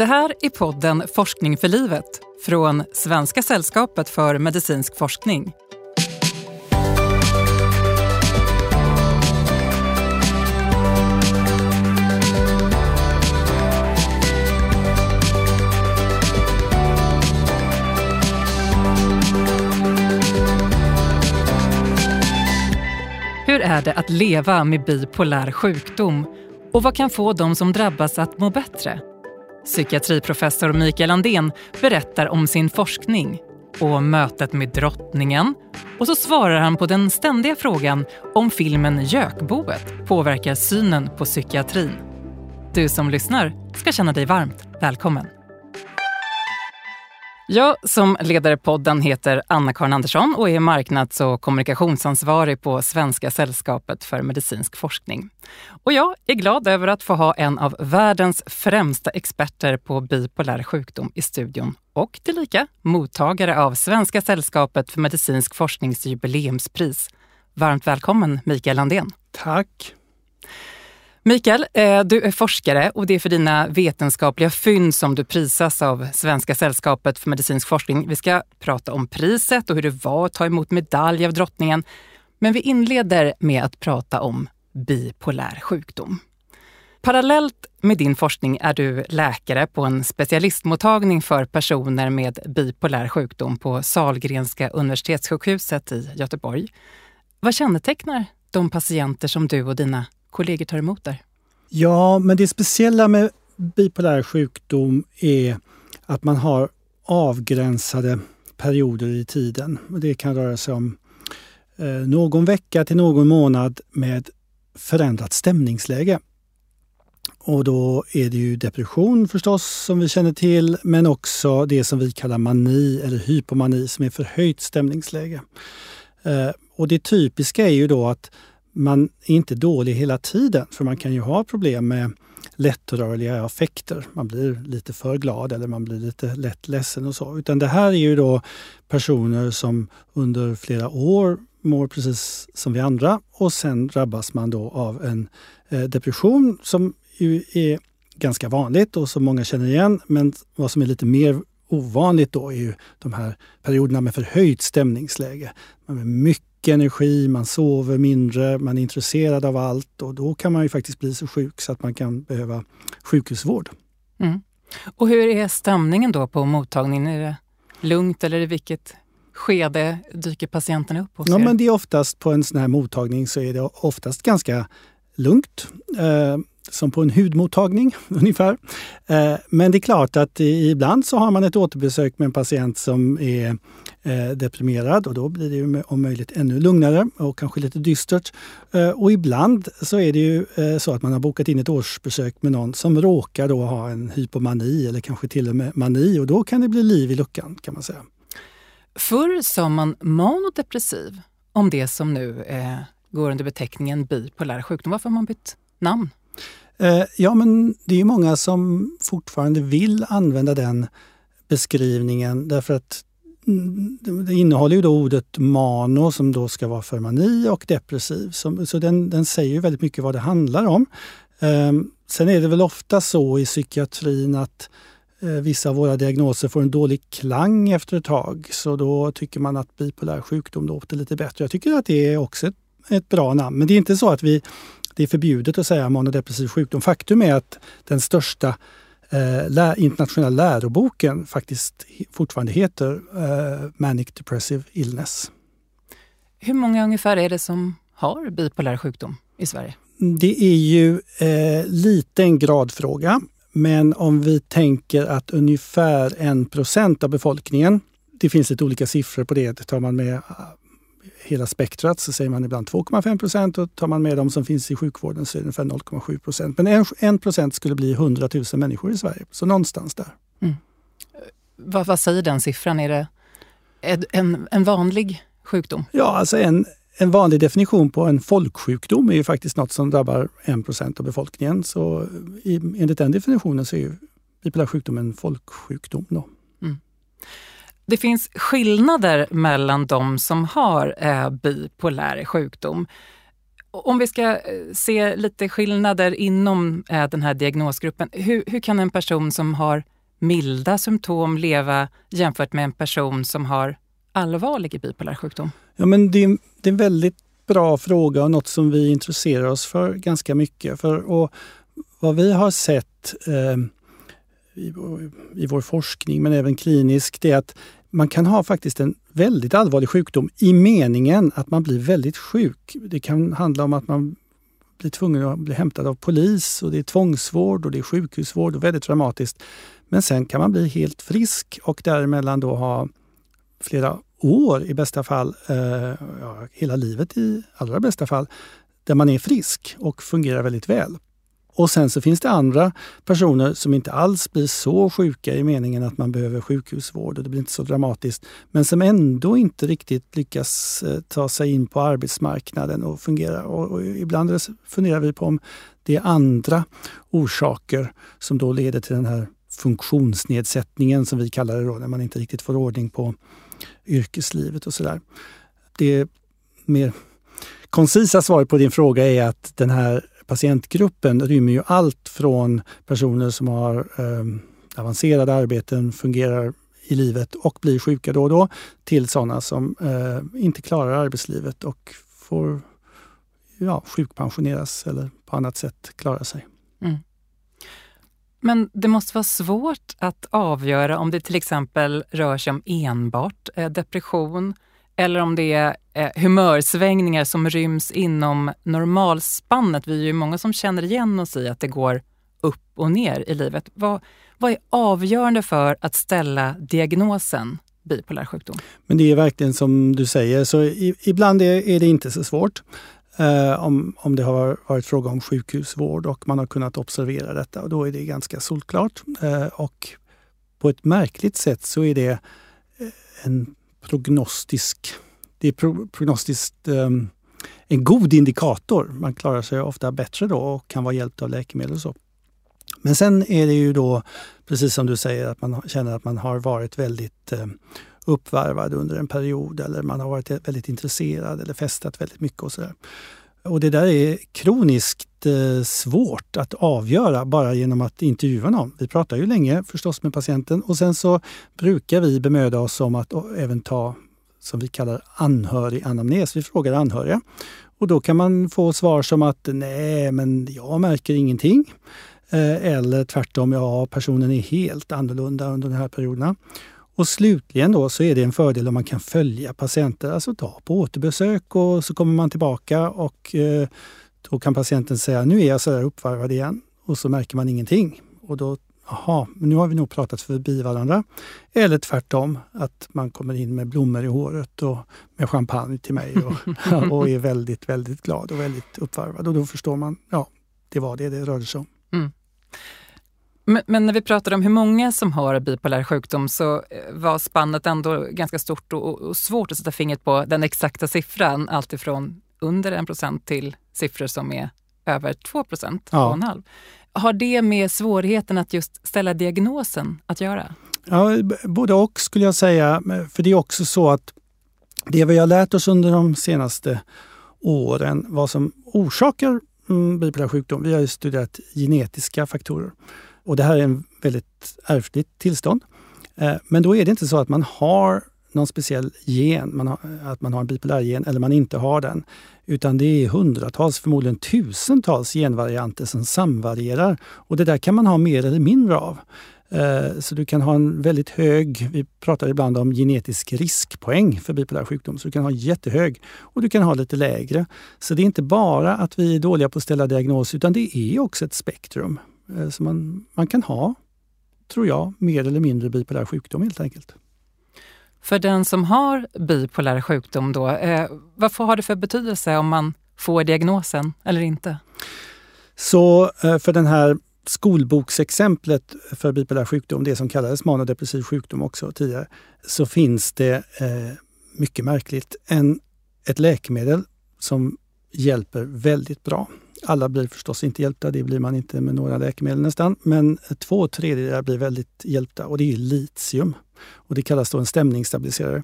Det här är podden Forskning för livet från Svenska sällskapet för medicinsk forskning. Hur är det att leva med bipolär sjukdom och vad kan få de som drabbas att må bättre? Psykiatriprofessor Mikael Andén berättar om sin forskning och mötet med drottningen och så svarar han på den ständiga frågan om filmen Gökboet påverkar synen på psykiatrin. Du som lyssnar ska känna dig varmt välkommen. Jag som leder podden heter Anna-Karin Andersson och är marknads och kommunikationsansvarig på Svenska sällskapet för medicinsk forskning. Och jag är glad över att få ha en av världens främsta experter på bipolär sjukdom i studion och tillika mottagare av Svenska sällskapet för medicinsk forsknings jubileumspris. Varmt välkommen Mikael Landén. Tack. Mikael, eh, du är forskare och det är för dina vetenskapliga fynd som du prisas av Svenska sällskapet för medicinsk forskning. Vi ska prata om priset och hur det var att ta emot medalj av drottningen. Men vi inleder med att prata om bipolär sjukdom. Parallellt med din forskning är du läkare på en specialistmottagning för personer med bipolär sjukdom på Salgrenska universitetssjukhuset i Göteborg. Vad kännetecknar de patienter som du och dina kollegor tar emot där? Ja, men det speciella med bipolär sjukdom är att man har avgränsade perioder i tiden. Det kan röra sig om eh, någon vecka till någon månad med förändrat stämningsläge. Och då är det ju depression förstås som vi känner till men också det som vi kallar mani eller hypomani som är förhöjt stämningsläge. Eh, och det typiska är ju då att man är inte dålig hela tiden för man kan ju ha problem med lättrörliga affekter. Man blir lite för glad eller man blir lite lätt ledsen och så. Utan det här är ju då personer som under flera år mår precis som vi andra och sen drabbas man då av en eh, depression som ju är ganska vanligt och som många känner igen. Men vad som är lite mer ovanligt då är ju de här perioderna med förhöjt stämningsläge. Man är mycket mycket energi, man sover mindre, man är intresserad av allt och då kan man ju faktiskt bli så sjuk så att man kan behöva sjukhusvård. Mm. Och hur är stämningen då på mottagningen? Är det lugnt eller i vilket skede dyker patienterna upp hos ja, Men det är oftast på en sån här mottagning så är det oftast ganska lugnt. Eh, som på en hudmottagning ungefär. Eh, men det är klart att ibland så har man ett återbesök med en patient som är deprimerad och då blir det ju om möjligt ännu lugnare och kanske lite dystert. Eh, och ibland så är det ju så att man har bokat in ett årsbesök med någon som råkar då ha en hypomani eller kanske till och med mani och då kan det bli liv i luckan kan man säga. Förr sa man manodepressiv om det som nu eh, går under beteckningen bipolär sjukdom. Varför har man bytt namn? Eh, ja, men det är många som fortfarande vill använda den beskrivningen därför att Mm, det innehåller ju då ordet mano som då ska vara för mani och depressiv. Så den, den säger väldigt mycket vad det handlar om. Um, sen är det väl ofta så i psykiatrin att uh, vissa av våra diagnoser får en dålig klang efter ett tag. Så då tycker man att bipolär sjukdom låter lite bättre. Jag tycker att det är också ett, ett bra namn. Men det är inte så att vi det är förbjudet att säga manodepressiv sjukdom. Faktum är att den största eh, internationella läroboken faktiskt fortfarande heter eh, Manic Depressive Illness. Hur många ungefär är det som har bipolär sjukdom i Sverige? Det är ju eh, lite en gradfråga. Men om vi tänker att ungefär en procent av befolkningen, det finns lite olika siffror på det, tar man med hela spektrat så säger man ibland 2,5 procent och tar man med de som finns i sjukvården så är det ungefär 0,7 procent. Men 1 procent skulle bli 100 000 människor i Sverige, så någonstans där. Mm. Vad, vad säger den siffran? Är det en, en vanlig sjukdom? Ja, alltså en, en vanlig definition på en folksjukdom är ju faktiskt något som drabbar 1 procent av befolkningen. Så i, enligt den definitionen så är ju bipolär sjukdom en folksjukdom. Då. Mm. Det finns skillnader mellan de som har eh, bipolär sjukdom. Om vi ska eh, se lite skillnader inom eh, den här diagnosgruppen. Hur, hur kan en person som har milda symptom leva jämfört med en person som har allvarlig bipolär sjukdom? Ja, men det, är, det är en väldigt bra fråga och något som vi intresserar oss för ganska mycket. För, och vad vi har sett eh, i, i vår forskning, men även kliniskt, det är att man kan ha faktiskt en väldigt allvarlig sjukdom i meningen att man blir väldigt sjuk. Det kan handla om att man blir tvungen att bli hämtad av polis och det är tvångsvård och det är sjukhusvård och väldigt dramatiskt. Men sen kan man bli helt frisk och däremellan då ha flera år i bästa fall, eh, ja, hela livet i allra bästa fall, där man är frisk och fungerar väldigt väl. Och sen så finns det andra personer som inte alls blir så sjuka i meningen att man behöver sjukhusvård och det blir inte så dramatiskt. Men som ändå inte riktigt lyckas eh, ta sig in på arbetsmarknaden och fungera. Och, och ibland funderar vi på om det är andra orsaker som då leder till den här funktionsnedsättningen som vi kallar det då, när man inte riktigt får ordning på yrkeslivet och sådär. Det mer koncisa svaret på din fråga är att den här patientgruppen rymmer ju allt från personer som har eh, avancerade arbeten, fungerar i livet och blir sjuka då och då till sådana som eh, inte klarar arbetslivet och får ja, sjukpensioneras eller på annat sätt klara sig. Mm. Men det måste vara svårt att avgöra om det till exempel rör sig om enbart eh, depression eller om det är eh, humörsvängningar som ryms inom normalspannet. Vi är ju många som känner igen oss i att det går upp och ner i livet. Vad, vad är avgörande för att ställa diagnosen bipolär sjukdom? Men det är verkligen som du säger, så i, ibland är, är, det inte så svårt. Eh, om, om det har varit fråga om sjukhusvård och man har kunnat observera detta. Och då är det ganska solklart. Eh, och på ett märkligt sätt så är det eh, en prognostisk, det är pro, prognostiskt um, en god indikator. Man klarar sig ofta bättre då och kan vara hjälpt av läkemedel och så. Men sen är det ju då, precis som du säger, att man känner att man har varit väldigt um, uppvarvad under en period eller man har varit väldigt intresserad eller festat väldigt mycket och sådär. Och det där är kroniskt eh, svårt att avgöra bara genom att intervjua någon. Vi pratar ju länge förstås med patienten och sen så brukar vi bemöda oss om att även ta som vi kallar anhöriganamnes. Vi frågar anhöriga och då kan man få svar som att nej, men jag märker ingenting. Eh, eller tvärtom, ja, personen är helt annorlunda under de här perioderna. Och slutligen då så är det en fördel om man kan följa patienter, alltså ta på återbesök och så kommer man tillbaka och eh, då kan patienten säga nu är jag så där uppvarvad igen och så märker man ingenting. Och då, jaha, nu har vi nog pratat förbi varandra. Eller tvärtom, att man kommer in med blommor i håret och med champagne till mig och, och är väldigt, väldigt glad och väldigt uppvarvad. Och då förstår man, ja, det var det det rörde sig om. Mm. Men, men, när vi pratade om hur många som har bipolär sjukdom så eh, var spannet ändå ganska stort och, och svårt att sätta fingret på den exakta siffran. Alltifrån under en procent till siffror som är över 2 procent, ja. Har det med svårigheten att just ställa diagnosen att göra? Ja, både och skulle jag säga. För det är också så att det vi har lärt oss under de senaste åren, vad som orsakar mm, bipolär sjukdom. Vi har studerat genetiska faktorer. Och det här är en väldigt ärftligt tillstånd. Eh, men då är det inte så att man har någon speciell gen, man har, att man har en bipolär gen eller man inte har den. Utan det är hundratals, förmodligen tusentals genvarianter som samvarierar. Och det där kan man ha mer eller mindre av. Eh, så du kan ha en väldigt hög, vi pratar ibland om genetisk riskpoäng för bipolär sjukdom, så du kan ha jättehög och du kan ha lite lägre. Så det är inte bara att vi är dåliga på att ställa diagnos utan det är också ett spektrum. Eh, så man, man kan ha, tror jag, mer eller mindre bipolär sjukdom helt enkelt. För den som har bipolär sjukdom, då, eh, vad har det för betydelse om man får diagnosen eller inte? Så eh, för den här skolboksexemplet för bipolär sjukdom, det som kallades manodepressiv sjukdom också tidigare, så finns det eh, mycket märkligt en, ett läkemedel som hjälper väldigt bra. Alla blir förstås inte hjälpta, det blir man inte med några läkemedel nästan. Men två tredjedelar blir väldigt hjälpta och det är litium. Och det kallas då en stämningsstabiliserare.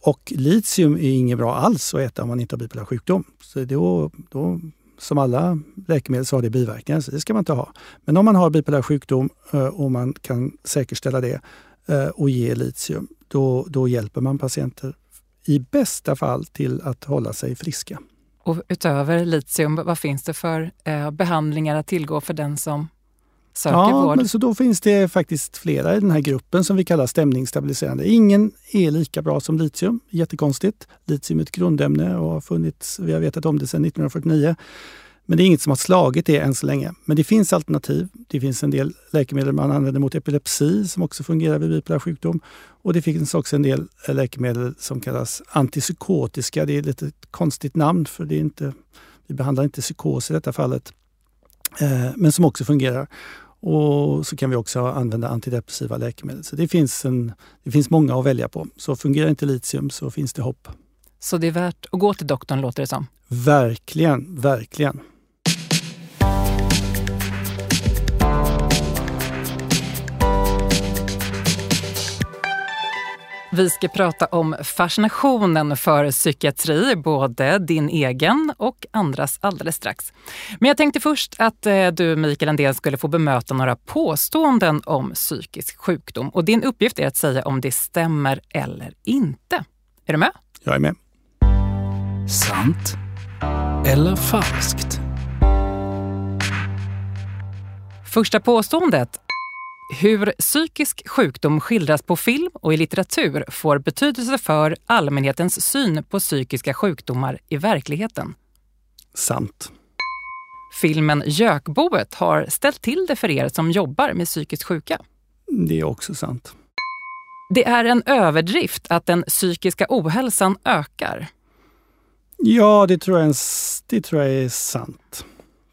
Och litium är inget bra alls att äta om man inte har bipolär sjukdom. Så då, då, som alla läkemedel så har det biverkningar, så det ska man inte ha. Men om man har bipolär sjukdom eh, och man kan säkerställa det eh, och ge litium, då, då hjälper man patienter i bästa fall till att hålla sig friska. Och utöver litium, vad finns det för eh, behandlingar att tillgå för den som söker ja, vård? Men så då finns det faktiskt flera i den här gruppen som vi kallar stämningsstabiliserande. Ingen är lika bra som litium, jättekonstigt. Litium är ett grundämne och har funnits, vi har vetat om det sedan 1949. Men det är inget som har slagit det än så länge. Men det finns alternativ. Det finns en del läkemedel man använder mot epilepsi som också fungerar vid bipolär sjukdom. Och det finns också en del läkemedel som kallas antipsykotiska. Det är ett lite konstigt namn för det är inte, vi behandlar inte psykos i detta fallet. Eh, men som också fungerar. Och så kan vi också använda antidepressiva läkemedel. Så det finns, en, det finns många att välja på. Så fungerar inte litium så finns det hopp. Så det är värt att gå till doktorn låter det som? Verkligen, verkligen. Vi ska prata om fascinationen för psykiatri, både din egen och andras alldeles strax. Men jag tänkte först att eh, du, Mikael Andén, skulle få bemöta några påståenden om psykisk sjukdom. Och din uppgift är att säga om det stämmer eller inte. Är du med? Jag är med. Sant eller falskt? Första påståendet hur psykisk sjukdom skildras på film och i litteratur får betydelse för allmänhetens syn på psykiska sjukdomar i verkligheten. Sant. Filmen Gökboet har ställt till det för er som jobbar med psykiskt sjuka. Det är också sant. Det är en överdrift att den psykiska ohälsan ökar. Ja, det tror jag är, det tror jag är sant.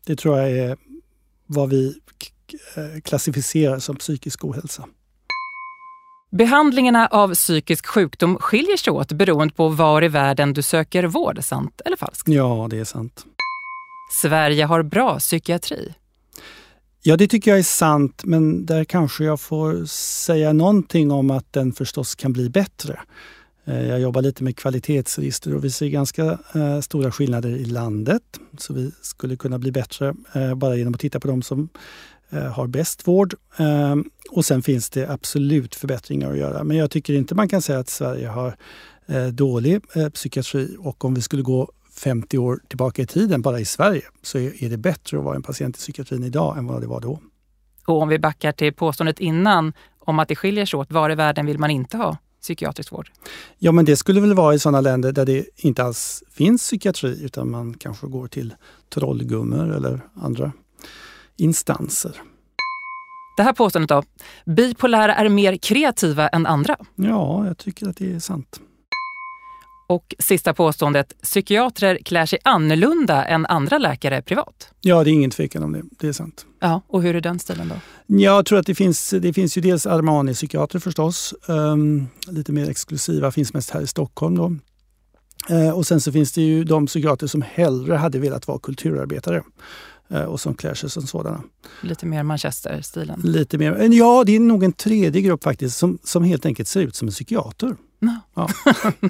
Det tror jag är vad vi Eh, klassificeras som psykisk ohälsa. Behandlingarna av psykisk sjukdom skiljer sig åt beroende på var i världen du söker vård. Sant eller falskt? Ja, det är sant. Sverige har bra psykiatri. Ja, det tycker jag är sant, men där kanske jag får säga någonting om att den förstås kan bli bättre. Eh, jag jobbar lite med kvalitetsregister och vi ser ganska eh, stora skillnader i landet. Så vi skulle kunna bli bättre bara genom att titta på de som har bäst vård. Ehm, och sen finns det absolut förbättringar att göra. Men jag tycker inte man kan säga att Sverige har eh, dålig eh, psykiatri och om vi skulle gå 50 år tillbaka i tiden bara i Sverige så är det bättre att vara en patient i psykiatrin idag än vad det var då. Och om vi backar till påståendet innan om att det skiljer sig åt, var i världen vill man inte ha psykiatrisk vård? Ja, men det skulle väl vara i sådana länder där det inte alls finns psykiatri utan man kanske går till trollgummor eller andra instanser. Det här påståendet då, bipolära är mer kreativa än andra? Ja, jag tycker att det är sant. Och sista påståendet, psykiatrer klär sig annorlunda än andra läkare privat? Ja, det är ingen tvekan om det. Det är sant. Ja, och hur är den stilen då? Jag tror att det finns, det finns ju dels Armani-psykiatrer förstås. Um, lite mer exklusiva, finns mest här i Stockholm. Då. Uh, och sen så finns det ju de psykiatrer som hellre hade velat vara kulturarbetare. Eh, och som klär sig som sådana. Lite mer Manchester-stilen? Lite mer. Ja, det är nog en tredje grupp faktiskt som, som helt enkelt ser ut som en psykiater. No. Ja.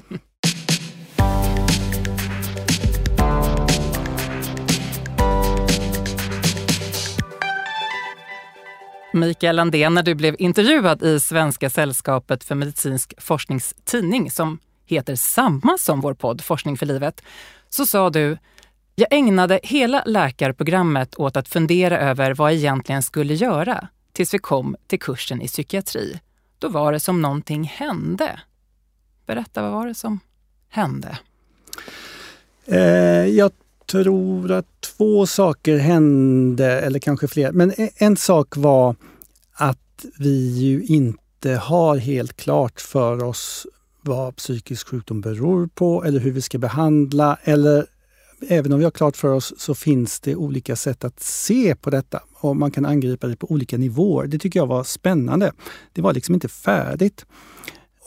Mikael Landén, när du blev intervjuad i Svenska sällskapet för medicinsk forskningstidning som heter samma som vår podd Forskning för livet, så sa du jag ägnade hela läkarprogrammet åt att fundera över vad jag egentligen skulle göra tills vi kom till kursen i psykiatri. Då var det som någonting hände. Berätta, vad var det som hände? Eh, jag tror att två saker hände, eller kanske fler. Men e, en sak var att vi ju inte har helt klart för oss vad psykisk sjukdom beror på eller hur vi ska behandla eller även om vi har klart för oss så finns det olika sätt att se på detta och man kan angripa det på olika nivåer. Det tycker jag var spännande. Det var liksom inte färdigt.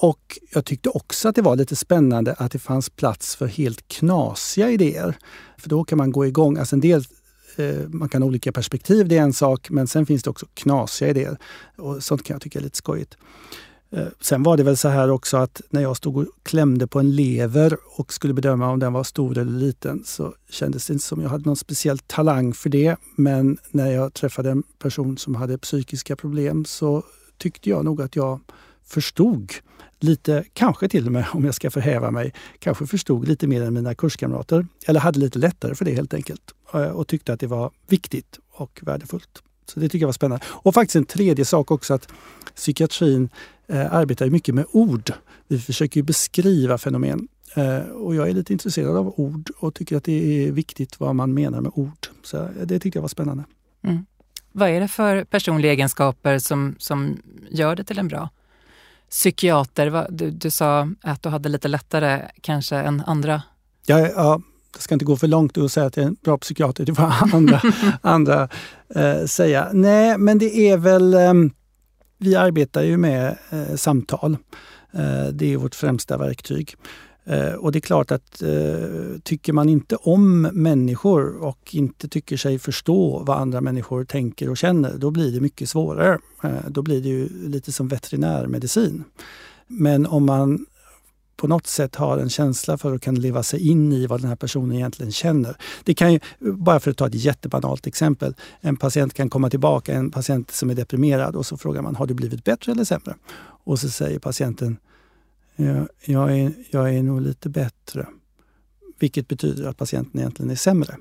Och jag tyckte också att det var lite spännande att det fanns plats för helt knasiga idéer. För då kan man gå igång. Alltså en del, eh, man kan ha olika perspektiv, det är en sak, men sen finns det också knasiga idéer. Och sånt kan jag tycka är lite skojigt. Eh, sen var det väl så här också att när jag stod och klämde på en lever och skulle bedöma om den var stor eller liten så kändes det inte som jag hade någon speciell talang för det. Men när jag träffade en person som hade psykiska problem så tyckte jag nog att jag förstod lite, kanske till och med om jag ska förhäva mig, kanske förstod lite mer än mina kurskamrater. Eller hade lite lättare för det helt enkelt eh, och tyckte att det var viktigt och värdefullt. Så det tycker jag var spännande. Och faktiskt en tredje sak också att psykiatrin eh, arbetar mycket med ord. Vi försöker beskriva fenomen. Eh, och jag är lite intresserad av ord och tycker att det är viktigt vad man menar med ord. Så det tyckte jag var spännande. Mm. Vad är det för personliga egenskaper som, som gör det till en bra psykiater? Du, du sa att du hade lite lättare kanske än andra. Ja, ja, jag ska inte gå för långt och säga att jag är en bra psykiater, det får andra, andra eh, säga. Nej, men det är väl... Eh, vi arbetar ju med eh, samtal. Eh, det är vårt främsta verktyg. Eh, och det är klart att eh, tycker man inte om människor och inte tycker sig förstå vad andra människor tänker och känner, då blir det mycket svårare. Eh, då blir det ju lite som veterinärmedicin. Men om man på något sätt har en känsla för och kan leva sig in i vad den här personen egentligen känner. Det kan ju, bara för att ta ett jättebanalt exempel. En patient kan komma tillbaka, en patient som är deprimerad och så frågar man, har du blivit bättre eller sämre? Och så säger patienten, jag, jag, är, jag är nog lite bättre. Vilket betyder att patienten egentligen är sämre.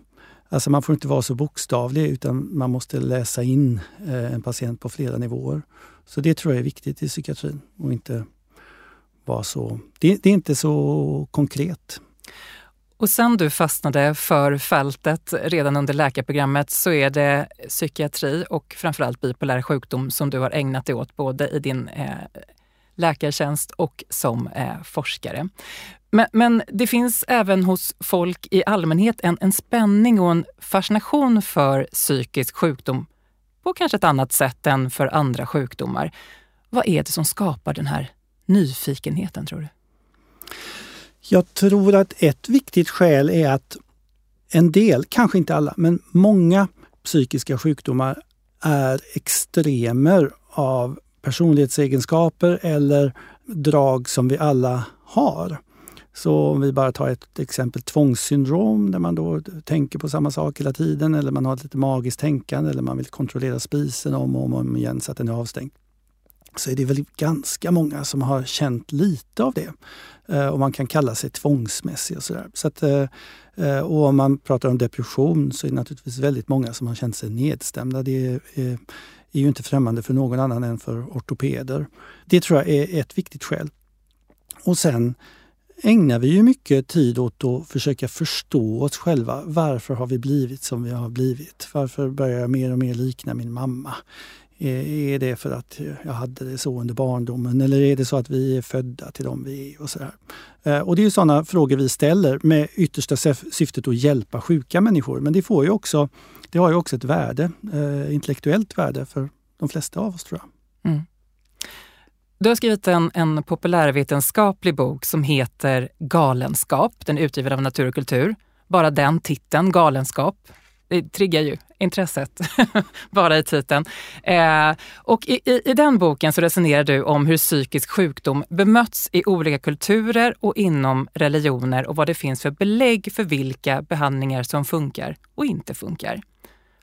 Alltså man får inte vara så bokstavlig utan man måste läsa in eh, en patient på flera nivåer. Så det tror jag är viktigt i psykiatrin och inte vara så... Det, det är inte så konkret. Och sen du fastnade för fältet redan under läkarprogrammet så är det psykiatri och framförallt bipolär sjukdom som du har ägnat dig åt både i din eh, läkartjänst och som eh, forskare. Men, men, det finns även hos folk i allmänhet en, en spänning och en fascination för psykisk sjukdom på kanske ett annat sätt än för andra sjukdomar. Vad är det som skapar den här nyfikenheten, tror du? Jag tror att ett viktigt skäl är att en del, kanske inte alla, men många psykiska sjukdomar är extremer av personlighetsegenskaper eller drag som vi alla har. Så om vi bara tar ett exempel tvångssyndrom där man då tänker på samma sak hela tiden eller man har ett lite magiskt tänkande eller man vill kontrollera spisen om och om igen så att den är avstängd så är det väl ganska många som har känt lite av det. Eh, och man kan kalla sig tvångsmässig och sådär. Så att, eh, eh, och om man pratar om depression så är det naturligtvis väldigt många som har känt sig nedstämda. Det är, är, är ju inte främmande för någon annan än för ortopeder. Det tror jag är ett viktigt skäl. Och sen ägnar vi ju mycket tid åt att försöka förstå oss själva. Varför har vi blivit som vi har blivit? Varför börjar jag mer och mer likna min mamma? Eh, är det för att jag hade det så under barndomen eller är det så att vi är födda till dem vi är? Och, så där. Eh, och Det är sådana frågor vi ställer med yttersta syftet att hjälpa sjuka människor. Men det, får ju också, det har ju också ett värde, eh, intellektuellt värde för de flesta av oss tror jag. Mm. Du har skrivit en, en populärvetenskaplig bok som heter Galenskap. Den är utgiven av Natur och kultur. Bara den titeln, Galenskap, det triggar ju intresset bara i titeln. Eh, och i, i, i, den boken så resonerar du om hur psykisk sjukdom bemötts i olika kulturer och inom religioner och vad det finns för belägg för vilka behandlingar som funkar och inte funkar.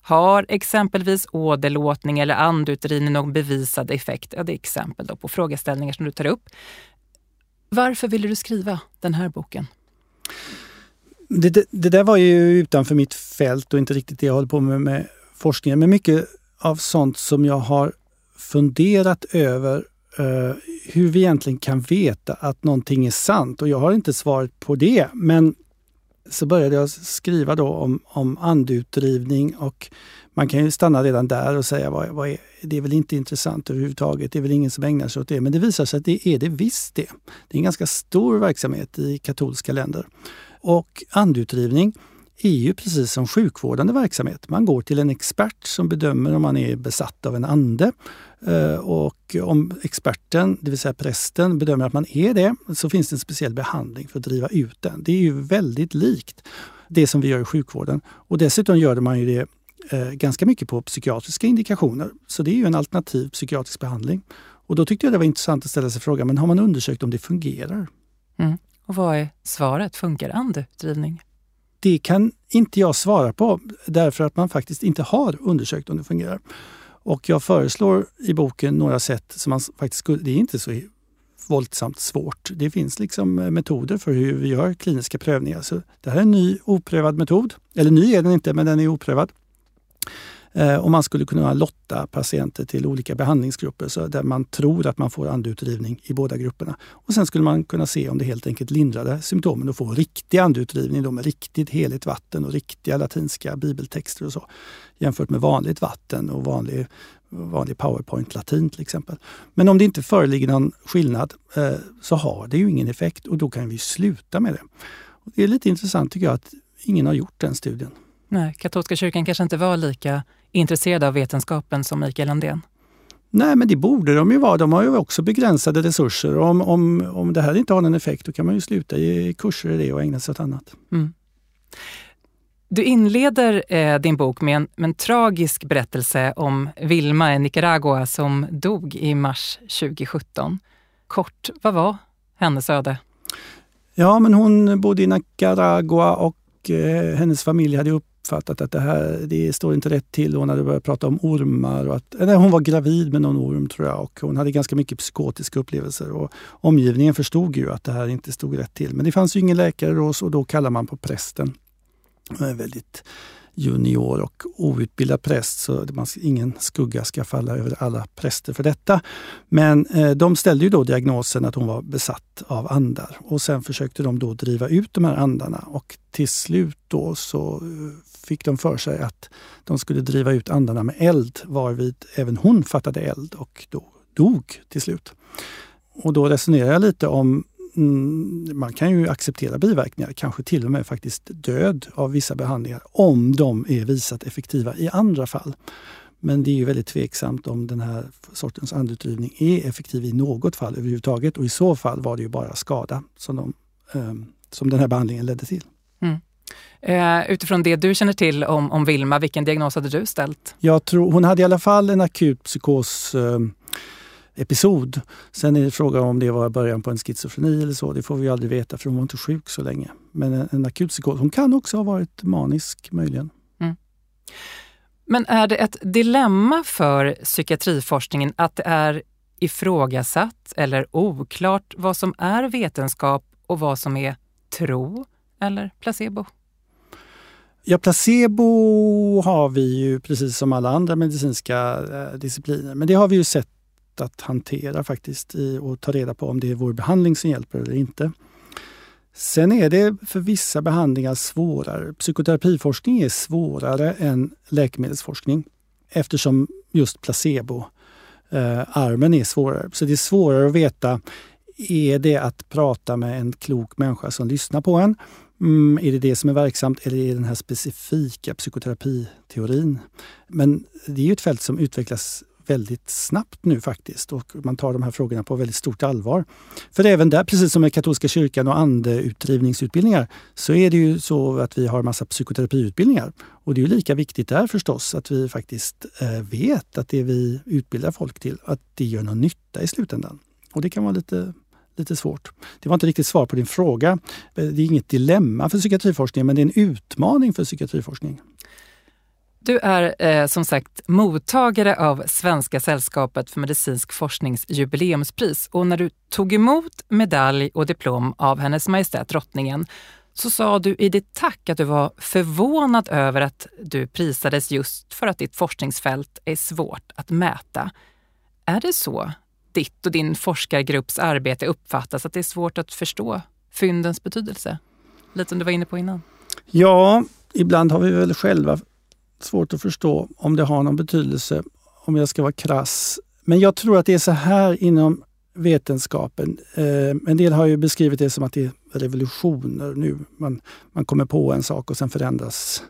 Har exempelvis åderlåtning eller andutdrivning någon bevisad effekt? Ja, det är exempel då på frågeställningar som du tar upp. Varför ville du skriva den här boken? Det, det, det, där var ju utanför mitt fält och inte riktigt det jag håller på med med forskningen. Men mycket av sånt som jag har funderat över eh, hur vi egentligen kan veta att någonting är sant. Och jag har inte svaret på det. Men så började jag skriva då om, om andutdrivning och man kan ju stanna redan där och säga vad, vad är, det är väl inte intressant överhuvudtaget. Det är väl ingen som ägnar sig åt det. Men det visar sig att det är det visst det. Det är en ganska stor verksamhet i katolska länder. Och andutdrivning är ju precis som sjukvårdande verksamhet. Man går till en expert som bedömer om man är besatt av en ande. Eh, och om experten, det vill säga prästen, bedömer att man är det så finns det en speciell behandling för att driva ut den. Det är ju väldigt likt det som vi gör i sjukvården. Och dessutom gör man ju det eh, ganska mycket på psykiatriska indikationer. Så det är ju en alternativ psykiatrisk behandling. Och då tyckte jag det var intressant att ställa sig frågan, men har man undersökt om det fungerar? Mm. Och vad är svaret? Funkar andedrivning? Det kan inte jag svara på därför att man faktiskt inte har undersökt om det fungerar. Och jag föreslår i boken några sätt som man faktiskt skulle, det är inte så våldsamt svårt. Det finns liksom eh, metoder för hur vi gör kliniska prövningar. Så det här är en ny oprövad metod. Eller ny är den inte, men den är oprövad. Eh, och man skulle kunna lotta patienter till olika behandlingsgrupper så där man tror att man får andutdrivning i båda grupperna. Och sen skulle man kunna se om det helt enkelt lindrade symptomen och få riktig andutdrivning då med riktigt heligt vatten och riktiga latinska bibeltexter och så. Jämfört med vanligt vatten och vanlig, vanlig powerpoint-latin till exempel. Men om det inte föreligger någon skillnad eh, så har det ju ingen effekt och då kan vi sluta med det. Och det är lite intressant tycker jag att ingen har gjort den studien. Nej, katolska kyrkan kanske inte var lika intresserade av vetenskapen som Mikael Andén? Nej, men det borde de ju vara. De har ju också begränsade resurser. Om, om, om det här inte har någon effekt, då kan man ju sluta ge kurser i det och ägna sig åt annat. Mm. Du inleder eh, din bok med en, med en, tragisk berättelse om Vilma i Nicaragua som dog i mars 2017. Kort, vad var hennes öde? Ja, men hon bodde i Nicaragua och eh, hennes familj hade upp uppfattat att det här det står inte rätt till. Hon hade börjat prata om ormar. Och att, nej, hon var gravid med någon orm tror jag och hon hade ganska mycket psykotiska upplevelser. Och omgivningen förstod ju att det här inte stod rätt till. Men det fanns ju ingen läkare då, och då kallar man på prästen. Väldigt junior och outbildad präst så man, ingen skugga ska falla över alla präster för detta. Men eh, de ställde ju då diagnosen att hon var besatt av andar och sen försökte de då driva ut de här andarna och till slut då så eh, fick de för sig att de skulle driva ut andarna med eld varvid även hon fattade eld och då dog till slut. Och då resonerar jag lite om Mm, man kan ju acceptera biverkningar, kanske till och med faktiskt död av vissa behandlingar om de är visat effektiva i andra fall. Men det är ju väldigt tveksamt om den här sortens andutdrivning är effektiv i något fall överhuvudtaget och i så fall var det ju bara skada som, de, eh, som den här behandlingen ledde till. Eh, utifrån det du känner till om, om Vilma, vilken diagnos hade du ställt? Jag tror, hon hade i alla fall en akut psykos eh, episod. Sen är det fråga om det var början på en schizofreni eller så. Det får vi aldrig veta för hon var inte sjuk så länge. Men en, en akut psykos. Hon kan också ha varit manisk möjligen. Mm. Men är det ett dilemma för psykiatriforskningen att det är ifrågasatt eller oklart vad som är vetenskap och vad som är tro eller placebo? Ja, placebo har vi ju precis som alla andra medicinska eh, discipliner. Men det har vi ju sett att hantera faktiskt i, och ta reda på om det är vår behandling som hjälper eller inte. Sen är det för vissa behandlingar svårare. Psykoterapiforskning är svårare än läkemedelsforskning eftersom just placebo-armen eh, är svårare. Så det är svårare att veta, är det att prata med en klok människa som lyssnar på en? Mm, är det det som är verksamt eller är det den här specifika psykoterapiteorin? Men det är ju ett fält som utvecklas väldigt snabbt nu faktiskt och man tar de här frågorna på väldigt stort allvar. För även där, precis som med katolska kyrkan och andeutdrivningsutbildningar, så är det ju så att vi har massa psykoterapiutbildningar. Och det är lika viktigt där förstås att vi faktiskt eh, vet att det vi utbildar folk till, att det gör någon nytta i slutändan. Och det kan vara lite lite svårt. Det var inte riktigt svar på din fråga. Eh, det är inget dilemma för psykiatriforskningen, men det är en utmaning för psykiatriforskning. Du är eh, som sagt mottagare av Svenska sällskapet för medicinsk forsknings jubileumspris och när du tog emot medalj och diplom av Hennes Majestät Drottningen så sa du i ditt tack att du var förvånad över att du prisades just för att ditt forskningsfält är svårt att mäta. Är det så ditt och din forskargrupps arbete uppfattas, att det är svårt att förstå fyndens betydelse? Lite som du var inne på innan. Ja, ibland har vi väl själva svårt att förstå om det har någon betydelse, om jag ska vara krass. Men jag tror att det är så här inom vetenskapen. Eh, en del har ju beskrivit det som att det är revolutioner nu. Man, man kommer på en sak och sen förändras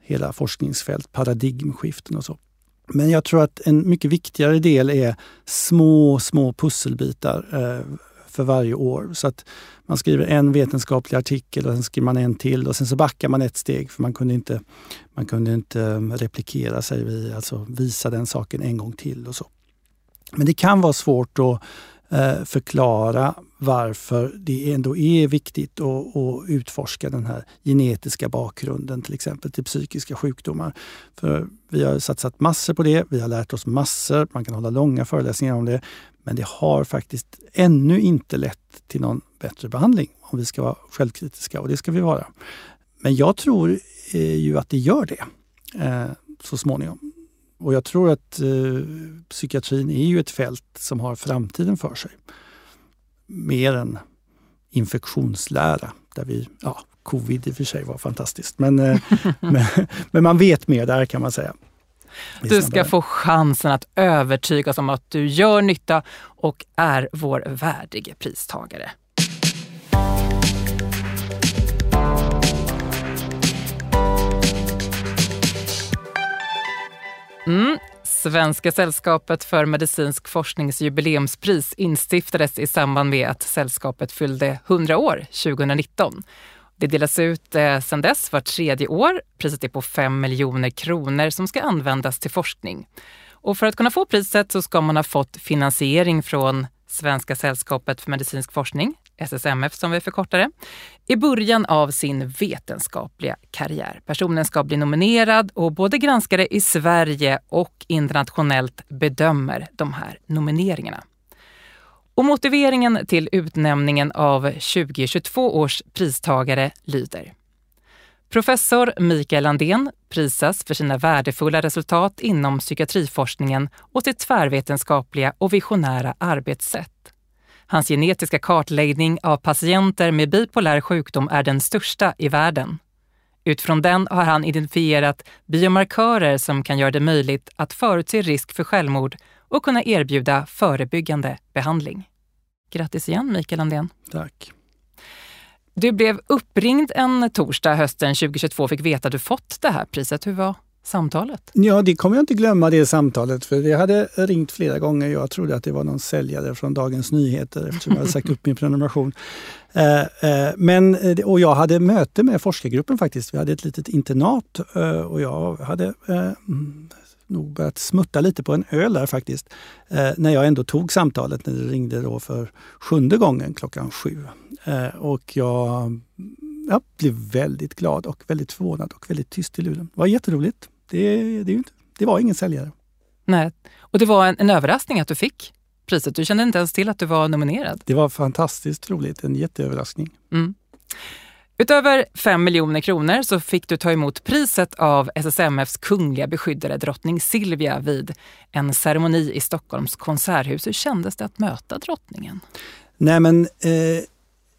hela forskningsfält, paradigmskiften och så. Men jag tror att en mycket viktigare del är små, små pusselbitar eh, för varje år. Så att man skriver en vetenskaplig artikel och sen skriver man en till och sen så backar man ett steg för man kunde inte, man kunde inte eh, replikera sig, alltså visa den saken en gång till och så. Men det kan vara svårt att eh, förklara varför det ändå är viktigt att, att, utforska den här genetiska bakgrunden till exempel till psykiska sjukdomar. För vi har satsat massor på det, vi har lärt oss massor, man kan hålla långa föreläsningar om det. Men det har faktiskt ännu inte lett till någon bättre behandling om vi ska vara självkritiska och det ska vi vara. Men jag tror eh, ju att det gör det eh, så småningom. Och jag tror att eh, psykiatrin är ju ett fält som har framtiden för sig. Mer än infektionslära, där vi, ja, covid i och för sig var fantastiskt, men, eh, men, men, man vet mer där kan man säga. Du ska få chansen att övertyga oss om att du gör nytta och är vår värdige pristagare. Mm. Svenska sällskapet för medicinsk forsknings jubileumspris instiftades i samband med att sällskapet fyllde 100 år 2019. Det delas ut eh, sedan dess vart tredje år. Priset är på 5 miljoner kronor som ska användas till forskning. Och för att kunna få priset så ska man ha fått finansiering från Svenska sällskapet för medicinsk forskning, SSMF som vi förkortar det, i början av sin vetenskapliga karriär. Personen ska bli nominerad och både granskare i Sverige och internationellt bedömer de här nomineringarna. Och motiveringen till utnämningen av 2022 års pristagare lyder Professor Mikael Landén prisas för sina värdefulla resultat inom psykiatriforskningen och sitt tvärvetenskapliga och visionära arbetssätt. Hans genetiska kartläggning av patienter med bipolär sjukdom är den största i världen. Utifrån den har han identifierat biomarkörer som kan göra det möjligt att förutse risk för självmord och kunna erbjuda förebyggande behandling. Grattis igen Mikael Andén. Tack. Du blev uppringd en torsdag hösten 2022 och fick veta att du fått det här priset. Hur var samtalet? Ja, det kommer jag inte glömma det samtalet för jag hade ringt flera gånger. Jag trodde att det var någon säljare från Dagens Nyheter eftersom jag hade sagt upp min prenumeration. Eh, eh, men, eh, och jag hade möte med forskargruppen faktiskt. Vi hade ett litet internat och jag hade mm, nog börjat smutta lite på en öl där faktiskt. när jag ändå tog samtalet när det ringde då för sjunde gången klockan sju. och jag jag blev väldigt glad och väldigt förvånad och väldigt tyst i luren. Det var jätteroligt. Det, det, inte, det var ingen säljare. Nej, och det var en, en överraskning att du fick priset. Du kände inte ens till att du var nominerad. Det var fantastiskt roligt, en jätteöverraskning. Mm. Utöver 5 miljoner kronor så fick du ta emot priset av SSMFs kungliga beskyddare drottning Silvia vid en ceremoni i Stockholms konserthus. Hur kändes det att möta drottningen? Nej men eh,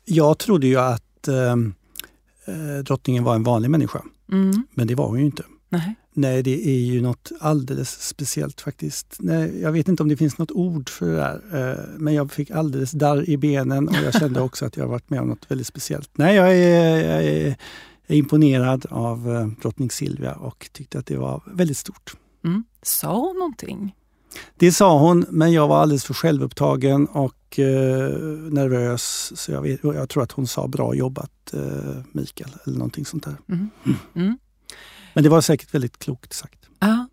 jag trodde ju att eh, eh drottningen var en vanlig människa. Mm. Men det var hon ju inte. Nej. Nej, det är ju något alldeles speciellt faktiskt. Nej, jag vet inte om det finns något ord för det där. Eh, men jag fick alldeles darr i benen och jag kände också att jag varit med om något väldigt speciellt. Nej, jag är, jag är, imponerad av eh, drottning Silvia och tyckte att det var väldigt stort. Mm. Sa hon någonting? Det sa hon, men jag var alldeles för självupptagen och eh, nervös. Så jag, vet, jag, tror att hon sa bra jobbat eh, Mikael, eller någonting sånt där. Mm. Mm. Men det var säkert väldigt klokt sagt. Ja.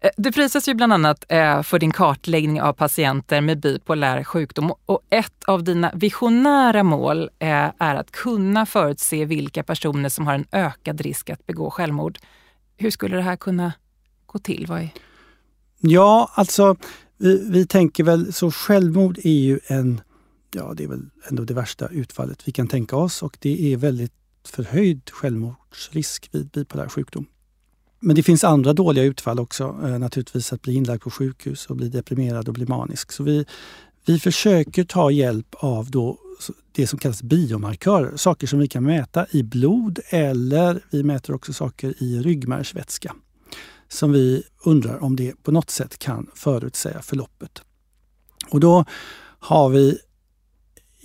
Eh, du prisas ju bland annat eh, för din kartläggning av patienter med bipolär sjukdom och ett av dina visionära mål är att kunna förutse vilka personer som har en ökad risk att begå självmord. Hur skulle det här kunna gå till? Vad är... Ja, alltså vi, vi tänker väl så självmord är ju en, ja det är väl ändå det värsta utfallet vi kan tänka oss och det är väldigt förhöjd självmordsrisk vid bipolär sjukdom. Men det finns andra dåliga utfall också, eh, naturligtvis att bli inlagd på sjukhus och bli deprimerad och bli manisk. Så vi, vi försöker ta hjälp av då det som kallas biomarkörer, saker som vi kan mäta i blod eller vi mäter också saker i ryggmärgsvätska som vi undrar om det på något sätt kan förutsäga förloppet. Och då har vi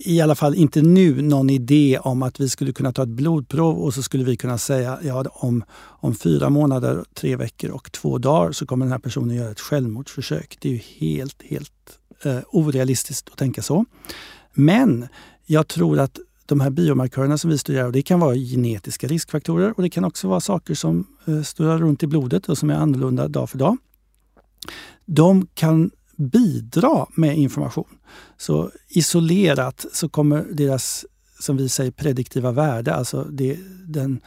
i alla fall inte nu någon idé om att vi skulle kunna ta ett blodprov och så skulle vi kunna säga ja, om, om fyra månader, tre veckor och två dagar så kommer den här personen göra ett självmordsförsök. Det är ju helt, helt eh, orealistiskt att tänka så. Men jag tror att de här biomarkörerna som vi studerar, och det kan vara genetiska riskfaktorer och det kan också vara saker som eh, snurrar runt i blodet och som är annorlunda dag för dag. De kan bidra med information. Så isolerat så kommer deras, som vi säger, prediktiva värde, alltså det, den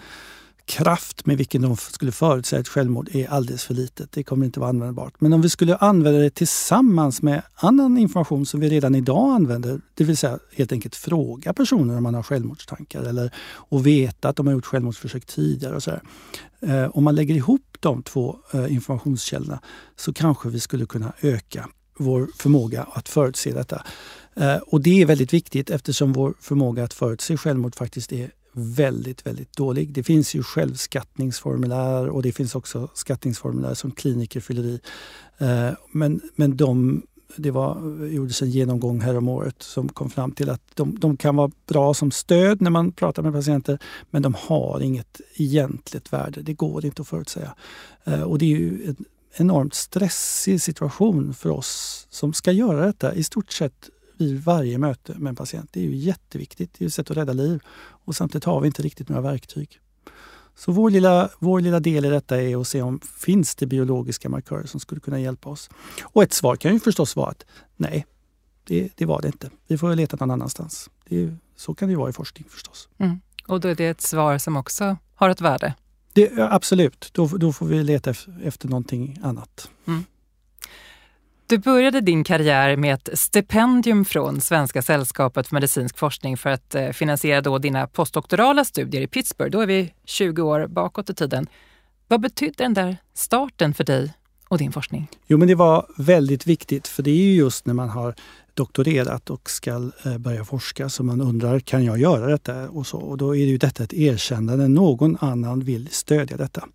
kraft med vilken de skulle förutsäga ett självmord är alldeles för litet. Det kommer inte vara användbart. Men om vi skulle använda det tillsammans med annan information som vi redan idag använder, det vill säga helt enkelt fråga personer om man har självmordstankar eller och veta att de har gjort självmordsförsök tidigare. Och så eh, om man lägger ihop de två eh, informationskällorna så kanske vi skulle kunna öka vår förmåga att förutse detta. Eh, och det är väldigt viktigt eftersom vår förmåga att förutse självmord faktiskt är väldigt, väldigt dålig. Det finns ju självskattningsformulär och det finns också skattningsformulär som kliniker fyller i. Eh, men, men de, det var, gjordes en genomgång här om året som kom fram till att de, de kan vara bra som stöd när man pratar med patienter men de har inget egentligt värde. Det går inte att förutsäga. Eh, och det är ju en enormt stressig situation för oss som ska göra detta i stort sett vid varje möte med en patient. Det är ju jätteviktigt. Det är ett sätt att rädda liv och samtidigt har vi inte riktigt några verktyg. Så vår lilla, vår lilla del i detta är att se om finns det biologiska markörer som skulle kunna hjälpa oss. Och ett svar kan ju förstås vara att nej, det, det var det inte. Vi får leta någon annanstans. Det, så kan det ju vara i forskning förstås. Mm. Och då är det ett svar som också har ett värde? Det, absolut, då, då får vi leta efter någonting annat. Mm. Du började din karriär med ett stipendium från Svenska sällskapet för medicinsk forskning för att eh, finansiera då dina postdoktorala studier i Pittsburgh. Då är vi 20 år bakåt i tiden. Vad betydde den där starten för dig och din forskning? Jo, men det var väldigt viktigt för det är ju just när man har doktorerat och ska eh, börja forska som man undrar, kan jag göra detta? Och, så, och då är ju detta ett erkännande. Någon annan vill stödja detta.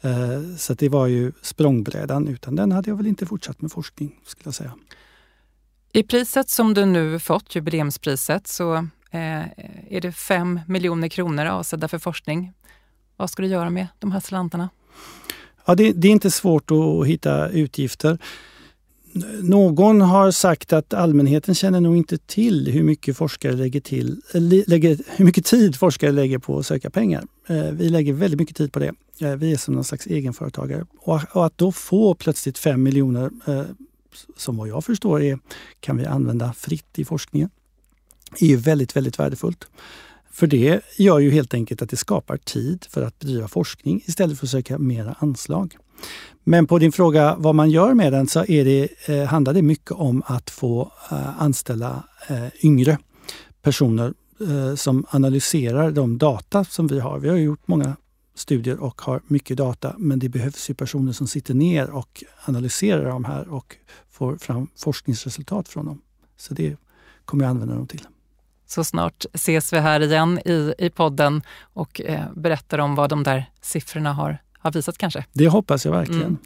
Eh, så det var ju språngbrädan. Utan den hade jag väl inte fortsatt med forskning skulle jag säga. I priset som du nu fått, jubileumspriset, så eh, är det 5 miljoner kronor avsedda för forskning. Vad ska du göra med de här slantarna? Ja, det, det är inte svårt att hitta utgifter. Någon har sagt att allmänheten känner nog inte till hur mycket forskare lägger till, lägger, hur mycket tid forskare lägger på att söka pengar. Eh, vi lägger väldigt mycket tid på det. Eh, vi är som någon slags egenföretagare. Och att då få plötsligt 5 miljoner, eh, som vad jag förstår är, kan vi använda fritt i forskningen, är ju väldigt, väldigt värdefullt. För det gör ju helt enkelt att det skapar tid för att bedriva forskning istället för att söka mera anslag. Men på din fråga vad man gör med den så är det, eh, handlar det mycket om att få eh, anställa eh, yngre personer eh, som analyserar de data som vi har. Vi har gjort många studier och har mycket data men det behövs ju personer som sitter ner och analyserar de här och får fram forskningsresultat från dem. Så det kommer jag använda dem till. Så snart ses vi här igen i, i podden och eh, berättar om vad de där siffrorna har har visat kanske. Det hoppas jag verkligen. Mm.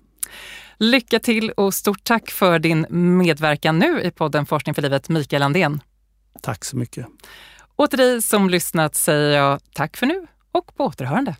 Lycka till och stort tack för din medverkan nu i podden Forskning för livet, Mikael Andén. Tack så mycket. Och till dig som lyssnat säger jag tack för nu och på återhörande.